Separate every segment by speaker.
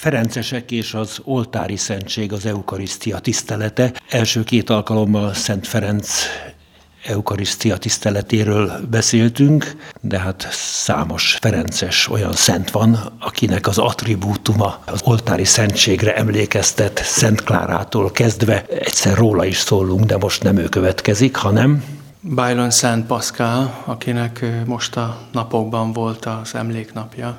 Speaker 1: Ferencesek és az oltári szentség, az eukarisztia tisztelete. Első két alkalommal Szent Ferenc eukarisztia tiszteletéről beszéltünk, de hát számos Ferences olyan szent van, akinek az attribútuma az oltári szentségre emlékeztet Szent Klárától kezdve. Egyszer róla is szólunk, de most nem ő következik, hanem
Speaker 2: Bájlon Szent Pascal, akinek most a napokban volt az emléknapja,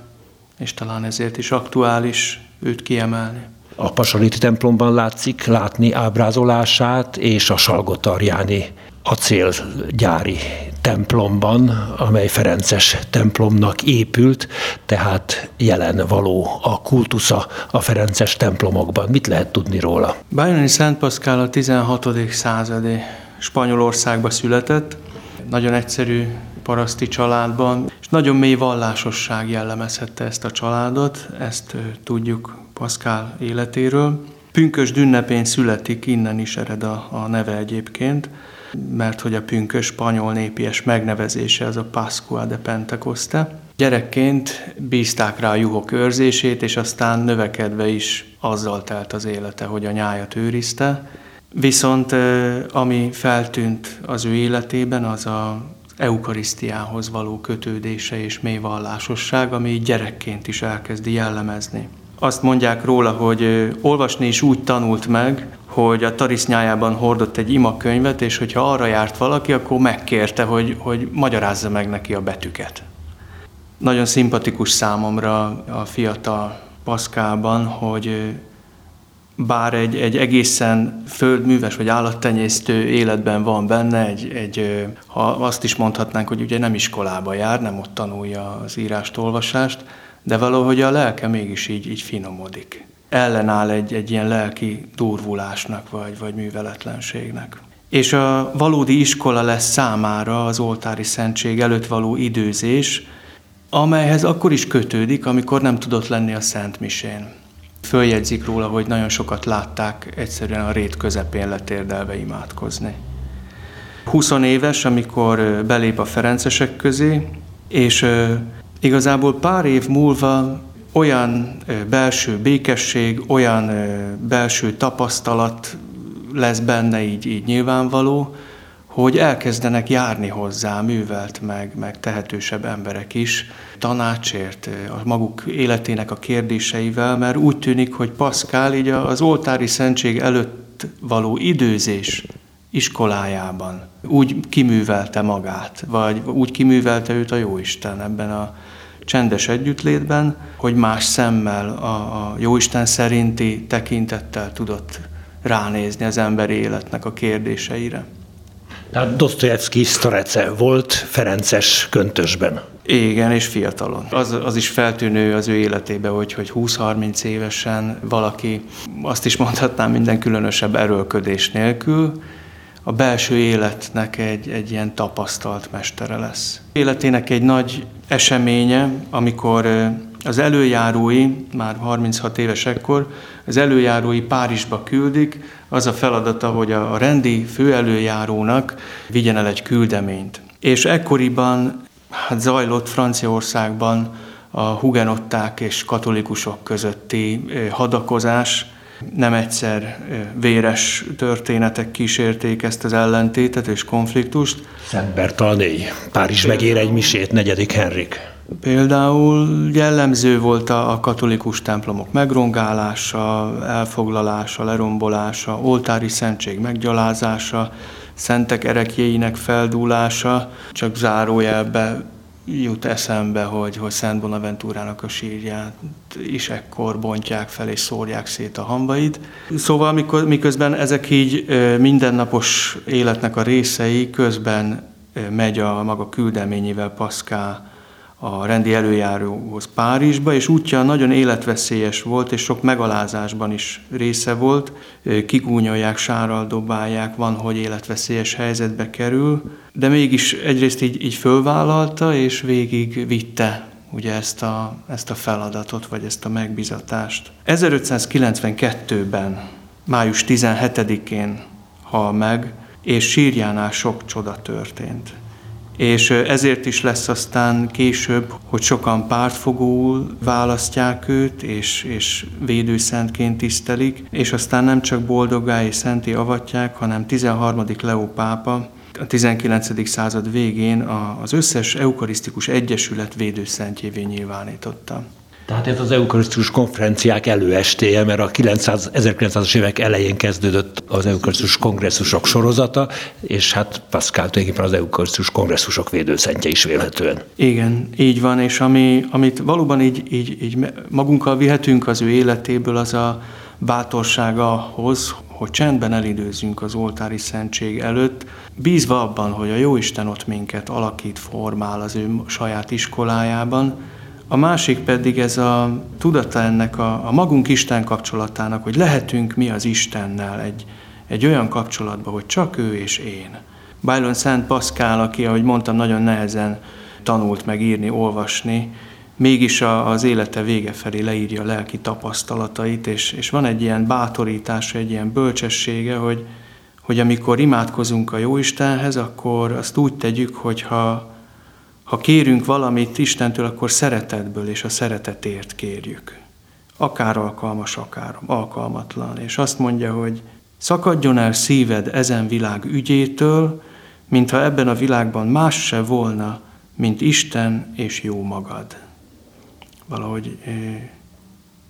Speaker 2: és talán ezért is aktuális őt kiemelni.
Speaker 1: A Pasaliti templomban látszik látni ábrázolását, és a Salgotarjáni acélgyári templomban, amely Ferences templomnak épült, tehát jelen való a kultusza a Ferences templomokban. Mit lehet tudni róla?
Speaker 2: Bájlani Szent Pascal a 16. századi Spanyolországba született, nagyon egyszerű paraszti családban, nagyon mély vallásosság jellemezhette ezt a családot, ezt tudjuk Pascal életéről. Pünkös ünnepén születik, innen is ered a, a neve egyébként, mert hogy a pünkös spanyol népies megnevezése az a Pascua de Pentecoste. Gyerekként bízták rá a juhok őrzését, és aztán növekedve is azzal telt az élete, hogy a nyájat őrizte. Viszont ami feltűnt az ő életében, az a eukarisztiához való kötődése és mély vallásosság, ami gyerekként is elkezdi jellemezni. Azt mondják róla, hogy olvasni is úgy tanult meg, hogy a tarisznyájában hordott egy imakönyvet, és hogyha arra járt valaki, akkor megkérte, hogy, hogy magyarázza meg neki a betűket. Nagyon szimpatikus számomra a fiatal Paszkában, hogy bár egy, egy egészen földműves vagy állattenyésztő életben van benne, egy, egy, ha azt is mondhatnánk, hogy ugye nem iskolába jár, nem ott tanulja az írást, olvasást, de valahogy a lelke mégis így, így finomodik. Ellenáll egy, egy ilyen lelki durvulásnak vagy, vagy műveletlenségnek. És a valódi iskola lesz számára az oltári szentség előtt való időzés, amelyhez akkor is kötődik, amikor nem tudott lenni a Szent Misén. Följegyzik róla, hogy nagyon sokat látták egyszerűen a rét közepén letérdelve imádkozni. 20 éves, amikor belép a Ferencesek közé, és igazából pár év múlva olyan belső békesség, olyan belső tapasztalat lesz benne így, így nyilvánvaló, hogy elkezdenek járni hozzá művelt meg, meg tehetősebb emberek is tanácsért, a maguk életének a kérdéseivel, mert úgy tűnik, hogy Pascal így az oltári szentség előtt való időzés iskolájában úgy kiművelte magát, vagy úgy kiművelte őt a Jóisten ebben a csendes együttlétben, hogy más szemmel, a, a Jóisten szerinti tekintettel tudott ránézni az emberi életnek a kérdéseire.
Speaker 1: Tehát Dostoyevsky Starece volt Ferences köntösben.
Speaker 2: Igen, és fiatalon. Az, az is feltűnő az ő életébe, hogy, hogy 20-30 évesen valaki, azt is mondhatnám minden különösebb erőlködés nélkül, a belső életnek egy, egy ilyen tapasztalt mestere lesz. Életének egy nagy eseménye, amikor az előjárói, már 36 éves ekkor, az előjárói Párizsba küldik, az a feladata, hogy a rendi főelőjárónak vigyen el egy küldeményt. És ekkoriban hát zajlott Franciaországban a hugenották és katolikusok közötti hadakozás, nem egyszer véres történetek kísérték ezt az ellentétet és konfliktust.
Speaker 1: Szent Bertalné, Párizs megér egy misét, negyedik Henrik.
Speaker 2: Például jellemző volt a katolikus templomok megrongálása, elfoglalása, lerombolása, oltári szentség meggyalázása, szentek erekjéinek feldúlása, csak zárójelbe jut eszembe, hogy, hogy Szent Bonaventúrának a sírját is ekkor bontják fel és szórják szét a hambait. Szóval mikor, miközben ezek így mindennapos életnek a részei, közben megy a maga küldeményével Paszkál a rendi előjáróhoz Párizsba, és útja nagyon életveszélyes volt, és sok megalázásban is része volt. Kigúnyolják, sárral dobálják, van, hogy életveszélyes helyzetbe kerül, de mégis egyrészt így, így fölvállalta, és végig vitte ugye ezt a, ezt a feladatot, vagy ezt a megbizatást. 1592-ben, május 17-én hal meg, és sírjánál sok csoda történt. És ezért is lesz aztán később, hogy sokan pártfogóul választják őt, és, és védőszentként tisztelik, és aztán nem csak boldoggá és szenté avatják, hanem 13. Leó pápa a 19. század végén az összes eukarisztikus egyesület védőszentjévé nyilvánította.
Speaker 1: Tehát ez az eukarisztikus konferenciák előestéje, mert a 900, 1900-as évek elején kezdődött az eukarisztikus kongresszusok sorozata, és hát Pascal tulajdonképpen az eukarisztikus kongresszusok védőszentje is vélhetően.
Speaker 2: Igen, így van, és ami, amit valóban így, így, így magunkkal vihetünk az ő életéből, az a bátorság ahhoz, hogy csendben elidőzünk az oltári szentség előtt, bízva abban, hogy a Jóisten ott minket alakít, formál az ő saját iskolájában, a másik pedig ez a tudata ennek a, a magunk Isten kapcsolatának, hogy lehetünk mi az Istennel egy, egy olyan kapcsolatban, hogy csak ő és én. Bájlon Szent Paszkál, aki, ahogy mondtam, nagyon nehezen tanult meg írni, olvasni, mégis a, az élete vége felé leírja a lelki tapasztalatait, és, és van egy ilyen bátorítása, egy ilyen bölcsessége, hogy, hogy amikor imádkozunk a Jóistenhez, akkor azt úgy tegyük, hogyha ha kérünk valamit Istentől, akkor szeretetből és a szeretetért kérjük. Akár alkalmas, akár alkalmatlan. És azt mondja, hogy szakadjon el szíved ezen világ ügyétől, mintha ebben a világban más se volna, mint Isten és jó magad. Valahogy,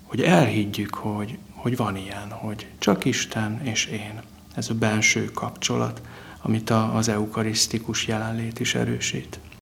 Speaker 2: hogy elhiggyük, hogy, hogy van ilyen, hogy csak Isten és én. Ez a benső kapcsolat, amit az eukarisztikus jelenlét is erősít.